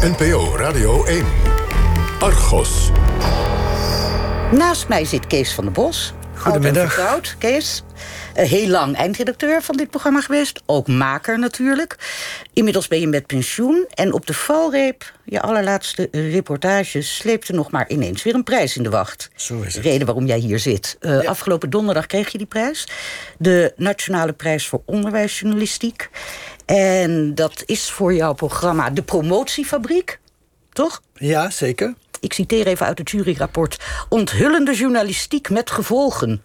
NPO Radio 1. Argos. Naast mij zit Kees van der Bos. Goedemiddag. Oud Kees. Heel lang eindredacteur van dit programma geweest. Ook maker natuurlijk. Inmiddels ben je met pensioen. En op de valreep, je allerlaatste reportage... sleepte nog maar ineens weer een prijs in de wacht. Zo is het. Reden waarom jij hier zit. Uh, ja. Afgelopen donderdag kreeg je die prijs. De Nationale Prijs voor Onderwijsjournalistiek. En dat is voor jouw programma De Promotiefabriek. Toch? Ja, zeker. Ik citeer even uit het juryrapport. Onthullende journalistiek met gevolgen.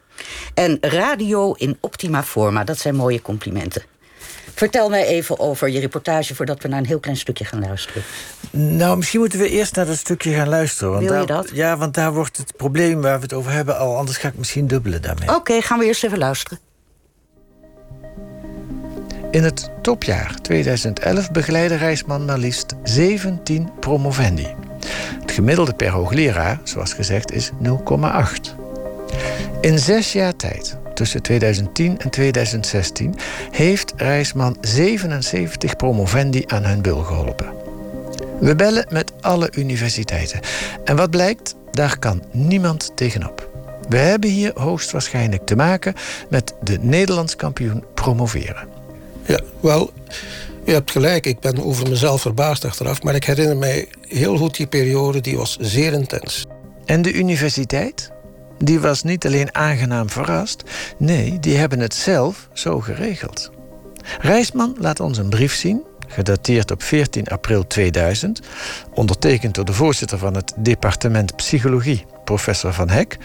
En radio in optima forma. Dat zijn mooie complimenten. Vertel mij even over je reportage voordat we naar een heel klein stukje gaan luisteren. Nou, misschien moeten we eerst naar dat stukje gaan luisteren. Want Wil je daar, dat? Ja, want daar wordt het probleem waar we het over hebben al. Anders ga ik misschien dubbelen daarmee. Oké, okay, gaan we eerst even luisteren. In het topjaar 2011 begeleidde Reisman maar liefst 17 promovendi. Het gemiddelde per hoogleraar, zoals gezegd, is 0,8. In zes jaar tijd, tussen 2010 en 2016, heeft Reisman 77 promovendi aan hun bul geholpen. We bellen met alle universiteiten. En wat blijkt, daar kan niemand tegenop. We hebben hier hoogstwaarschijnlijk te maken met de Nederlands kampioen promoveren. Ja, wel, u hebt gelijk. Ik ben over mezelf verbaasd achteraf. Maar ik herinner mij heel goed die periode. Die was zeer intens. En de universiteit? Die was niet alleen aangenaam verrast. Nee, die hebben het zelf zo geregeld. Reisman laat ons een brief zien, gedateerd op 14 april 2000, ondertekend door de voorzitter van het departement Psychologie, professor Van Hek.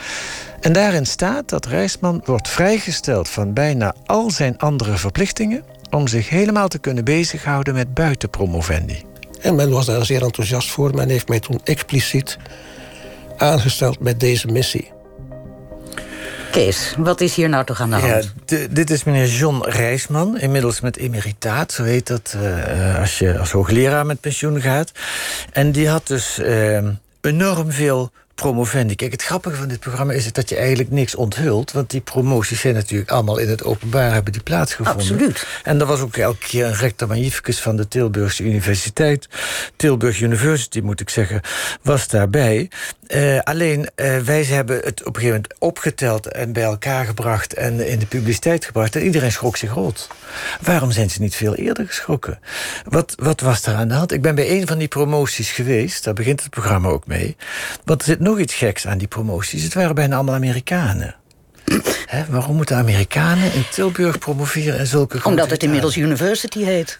En daarin staat dat Reisman wordt vrijgesteld van bijna al zijn andere verplichtingen om zich helemaal te kunnen bezighouden met buitenpromovendi. En men was daar zeer enthousiast voor. Men heeft mij toen expliciet aangesteld met deze missie. Kees, wat is hier nou toch aan de hand? Ja, dit is meneer John Reisman, inmiddels met emeritaat, zo heet dat uh, als je als hoogleraar met pensioen gaat. En die had dus uh, enorm veel promovendi. Kijk, het grappige van dit programma is dat je eigenlijk niks onthult. Want die promoties zijn natuurlijk allemaal in het openbaar hebben die plaatsgevonden. Absoluut. En er was ook elke keer een rector magnificus van de Tilburgse Universiteit. Tilburg University, moet ik zeggen, was daarbij. Uh, alleen, uh, wij hebben het op een gegeven moment opgeteld en bij elkaar gebracht en in de publiciteit gebracht. En iedereen schrok zich rot. Waarom zijn ze niet veel eerder geschrokken? Wat, wat was er aan de hand? Ik ben bij een van die promoties geweest. Daar begint het programma ook mee. Want er zit nog iets geks aan die promoties. Het waren bijna allemaal Amerikanen. He, waarom moeten Amerikanen in Tilburg promoveren en zulke Omdat het inmiddels university heet.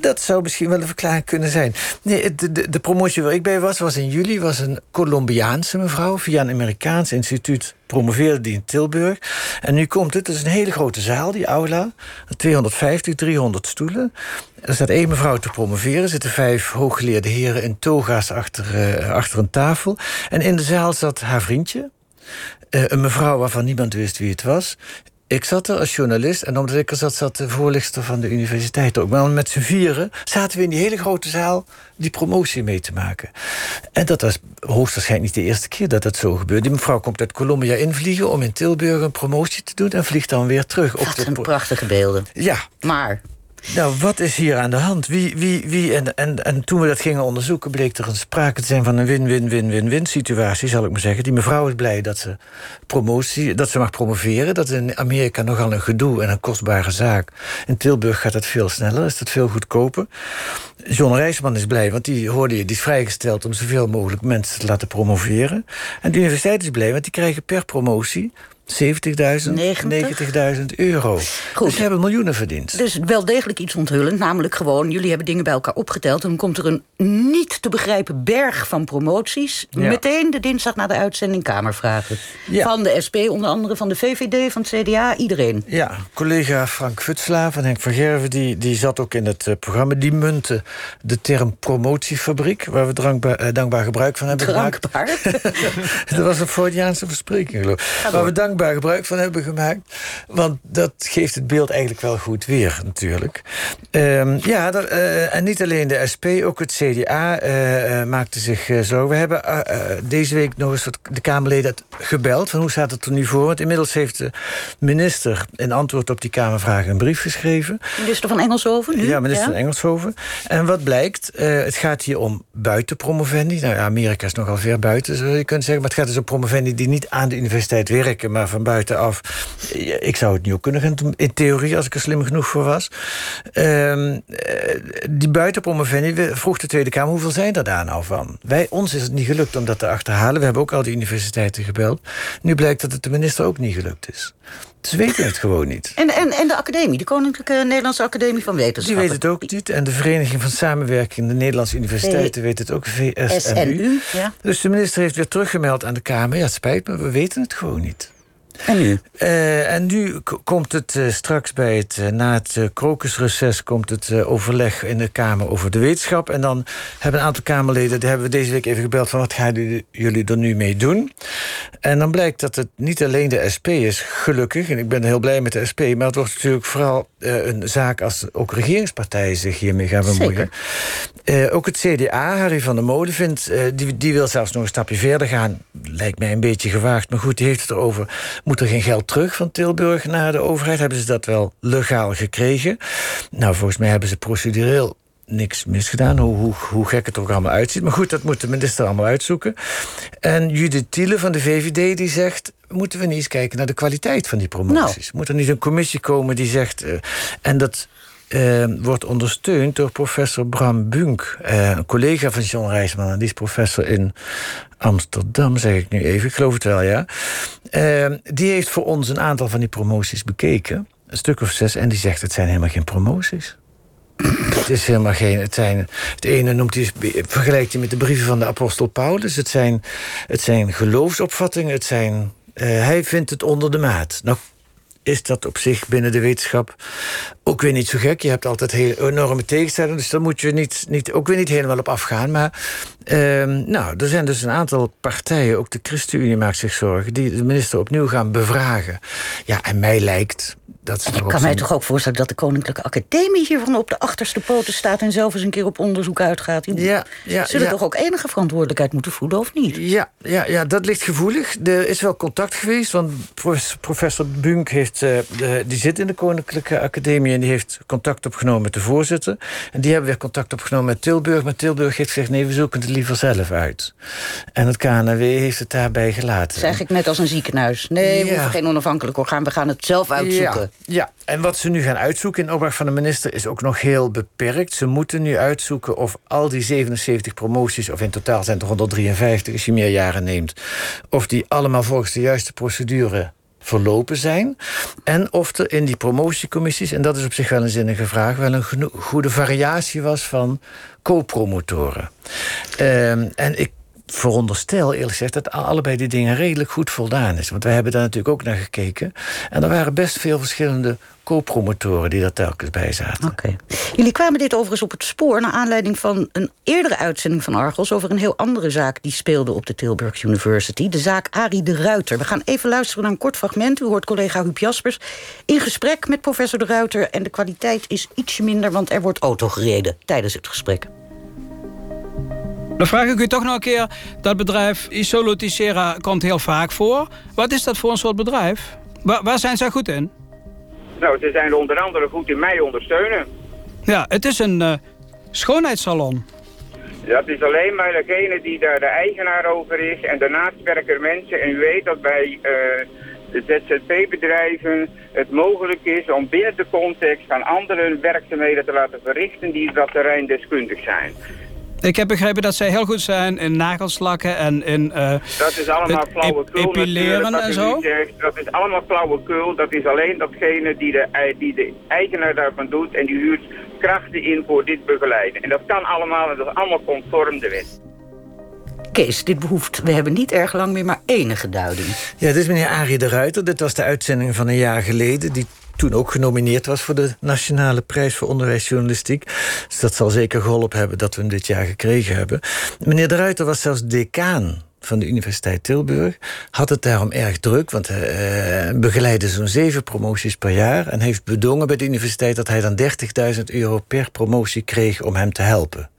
Dat zou misschien wel een verklaring kunnen zijn. Nee, de, de, de, promotie waar ik bij was, was in juli. Was een Colombiaanse mevrouw via een Amerikaans instituut promoveerde die in Tilburg. En nu komt het, het is een hele grote zaal, die aula. 250, 300 stoelen. Er staat één mevrouw te promoveren. Er zitten vijf hooggeleerde heren in toga's achter, uh, achter een tafel. En in de zaal zat haar vriendje. Uh, een mevrouw waarvan niemand wist wie het was. Ik zat er als journalist en omdat ik er zat, zat de voorlichter van de universiteit ook. Maar met z'n vieren zaten we in die hele grote zaal die promotie mee te maken. En dat was hoogstwaarschijnlijk niet de eerste keer dat dat zo gebeurde. Die mevrouw komt uit Colombia invliegen om in Tilburg een promotie te doen en vliegt dan weer terug. Dat zijn prachtige beelden. Ja. Maar nou, wat is hier aan de hand? Wie, wie, wie en, en, en toen we dat gingen onderzoeken, bleek er een sprake te zijn van een win-win-win-win-win situatie, zal ik maar zeggen. Die mevrouw is blij dat ze promotie, dat ze mag promoveren. Dat is in Amerika nogal een gedoe en een kostbare zaak. In Tilburg gaat het veel sneller, is het veel goedkoper. John Reisman is blij, want die hoorde je, die is vrijgesteld om zoveel mogelijk mensen te laten promoveren. En de universiteit is blij, want die krijgen per promotie 70.000, 90.000 euro. Goed. Dus ze hebben miljoenen verdiend. Dus wel degelijk iets onthullend. Namelijk gewoon, jullie hebben dingen bij elkaar opgeteld... en dan komt er een niet te begrijpen berg van promoties. Ja. Meteen de dinsdag na de uitzending Kamervragen. Ja. Van de SP, onder andere van de VVD, van het CDA, iedereen. Ja, collega Frank Futsla van Henk van Gerven... die, die zat ook in het uh, programma. Die munte de term promotiefabriek... waar we dankbaar, uh, dankbaar gebruik van hebben Drankbaar? gemaakt. Dat was een Freudiaanse verspreking, geloof ik. Waar we dank dankbaar gebruik van hebben gemaakt. Want dat geeft het beeld eigenlijk wel goed weer, natuurlijk. Ehm, ja, uh, en niet alleen de SP, ook het CDA uh, maakte zich zorgen. We hebben deze week nog eens wat de Kamerleden gebeld. Van hoe staat het er nu voor? Want inmiddels heeft de minister in antwoord op die Kamervragen een brief geschreven. Minister van Engelshoven nu? Ja, minister van Engelshoven. En wat blijkt, het gaat hier om buitenpromovendi. Nou ja, Amerika is nogal ver buiten, zou je kunnen zeggen. Maar het gaat dus om promovendi die niet aan de universiteit werken, maar van buitenaf. Ik zou het nu ook kunnen gaan doen, in theorie, als ik er slim genoeg voor was. Uh, die buitenpromovendi, vroeg de Tweede Kamer, hoeveel zijn er daar nou van? Wij, ons is het niet gelukt om dat te achterhalen. We hebben ook al die universiteiten gebeld. Nu blijkt dat het de minister ook niet gelukt is. Ze weten het gewoon niet. En, en, en de academie, de Koninklijke Nederlandse Academie van Wetenschappen? Die weet het ook niet. En de Vereniging van Samenwerking, de Nederlandse universiteiten, weet het ook. VSNU. Ja. Dus de minister heeft weer teruggemeld aan de Kamer. Ja, het spijt me, we weten het gewoon niet. En nu? Uh, en nu komt het uh, straks bij het, uh, na het krokusreces... komt het overleg in de Kamer over de wetenschap. En dan hebben een aantal Kamerleden... die hebben we deze week even gebeld van... wat gaan jullie er nu mee doen? En dan blijkt dat het niet alleen de SP is, gelukkig... en ik ben heel blij met de SP... maar het wordt natuurlijk vooral een zaak... als ook regeringspartijen zich hiermee gaan bemoeien. Ook het CDA, Harry van der Molen, vindt... die, die wil zelfs nog een stapje verder gaan. Lijkt mij een beetje gewaagd, maar goed, die heeft het erover moet er geen geld terug van Tilburg naar de overheid? Hebben ze dat wel legaal gekregen? Nou, volgens mij hebben ze procedureel niks misgedaan, hoe, hoe, hoe gek het er ook allemaal uitziet. Maar goed, dat moet de minister allemaal uitzoeken. En Judith Thiele van de VVD die zegt... moeten we niet eens kijken naar de kwaliteit van die promoties? Nou. Moet er niet een commissie komen die zegt... Uh, en dat uh, wordt ondersteund door professor Bram Bunk... Uh, een collega van John Rijsman. En die is professor in Amsterdam, zeg ik nu even. Ik geloof het wel, ja. Uh, die heeft voor ons een aantal van die promoties bekeken. Een stuk of zes. En die zegt, het zijn helemaal geen promoties. Het is helemaal geen. Het, zijn, het ene noemt hij, vergelijkt hij met de brieven van de apostel Paulus. Het zijn, het zijn geloofsopvattingen. Het zijn, uh, hij vindt het onder de maat. Nou is dat op zich binnen de wetenschap ook weer niet zo gek. Je hebt altijd heel enorme tegenstellingen, dus daar moet je niet, niet, ook weer niet helemaal op afgaan. Maar uh, nou, er zijn dus een aantal partijen, ook de ChristenUnie maakt zich zorgen, die de minister opnieuw gaan bevragen. Ja, en mij lijkt dat ik kan mij toch ook voorstellen dat de Koninklijke Academie hiervan op de achterste poten staat en zelf eens een keer op onderzoek uitgaat. Die ja, ja, zullen toch ook enige verantwoordelijkheid moeten voelen, of niet? Ja, ja, ja, dat ligt gevoelig. Er is wel contact geweest, want professor Bunk heeft, uh, de, die zit in de Koninklijke Academie en die heeft contact opgenomen met de voorzitter. En die hebben weer contact opgenomen met Tilburg. Maar Tilburg heeft gezegd: nee, we zoeken het liever zelf uit. En het KNW heeft het daarbij gelaten. Zeg ik net als een ziekenhuis. Nee, we hoeven geen onafhankelijk orgaan, we gaan het zelf uitzoeken. Ja, en wat ze nu gaan uitzoeken in opdracht van de minister is ook nog heel beperkt. Ze moeten nu uitzoeken of al die 77 promoties, of in totaal zijn het 153 als je meer jaren neemt, of die allemaal volgens de juiste procedure verlopen zijn. En of er in die promotiecommissies, en dat is op zich wel een zinnige vraag, wel een goede variatie was van co-promotoren. Um, en ik veronderstel eerlijk gezegd dat allebei die dingen redelijk goed voldaan is. Want wij hebben daar natuurlijk ook naar gekeken. En er waren best veel verschillende co-promotoren die daar telkens bij zaten. Oké. Jullie kwamen dit overigens op het spoor... naar aanleiding van een eerdere uitzending van Argos... over een heel andere zaak die speelde op de Tilburg University. De zaak Arie de Ruiter. We gaan even luisteren naar een kort fragment. U hoort collega Huub Jaspers in gesprek met professor de Ruiter... en de kwaliteit is ietsje minder, want er wordt auto gereden tijdens het gesprek. Dan vraag ik u toch nog een keer. Dat bedrijf Isoloticera komt heel vaak voor. Wat is dat voor een soort bedrijf? Waar, waar zijn zij goed in? Nou, ze zijn onder andere goed in mij ondersteunen. Ja, het is een uh, schoonheidssalon. Dat is alleen maar degene die daar de eigenaar over is. En daarnaast werken er mensen. En u weet dat bij uh, de ZZP-bedrijven het mogelijk is om binnen de context van andere werkzaamheden te laten verrichten die dat terrein deskundig zijn. Ik heb begrepen dat zij heel goed zijn in nagelslakken en in uh, Dat is allemaal flauwekul. Epileren en zo? dat is allemaal flauwekul. Dat is alleen datgene die de, die de eigenaar daarvan doet. En die huurt krachten in voor dit begeleiden. En dat kan allemaal en dat is allemaal conform de wet. Kees, dit behoeft, we hebben niet erg lang meer, maar enige duiding. Ja, dit is meneer Arie de Ruiter. Dit was de uitzending van een jaar geleden. Die toen ook genomineerd was voor de Nationale Prijs voor Onderwijsjournalistiek. Dus dat zal zeker geholpen hebben dat we hem dit jaar gekregen hebben. Meneer de Ruiter was zelfs decaan van de Universiteit Tilburg. Had het daarom erg druk, want hij uh, begeleidde zo'n zeven promoties per jaar. En heeft bedongen bij de universiteit dat hij dan 30.000 euro per promotie kreeg om hem te helpen.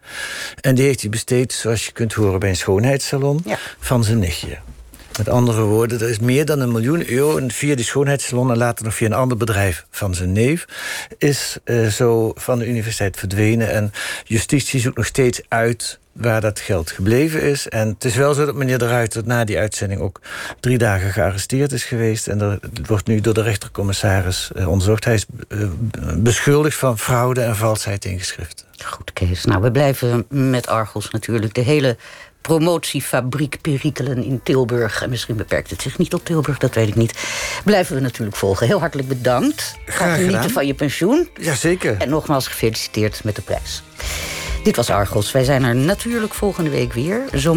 En die heeft hij besteed, zoals je kunt horen, bij een schoonheidssalon Ja. van zijn nichtje. Met andere woorden, er is meer dan een miljoen euro en via die schoonheidssalon en later nog via een ander bedrijf van zijn neef, is eh, zo van de universiteit verdwenen. En justitie zoekt nog steeds uit waar dat geld gebleven is. En het is wel zo dat meneer de Ruiter na die uitzending ook drie dagen gearresteerd is geweest. En er wordt nu door de rechtercommissaris eh, onderzocht. Hij is eh, beschuldigd van fraude en valsheid in geschriften. Goed, Kees. Nou, we blijven met Argos natuurlijk. De hele promotiefabriek Perikelen in Tilburg. En misschien beperkt het zich niet tot Tilburg, dat weet ik niet. Blijven we natuurlijk volgen. Heel hartelijk bedankt. Graag genieten van je pensioen. Jazeker. En nogmaals gefeliciteerd met de prijs. Dit was Argos. Wij zijn er natuurlijk volgende week weer. Zo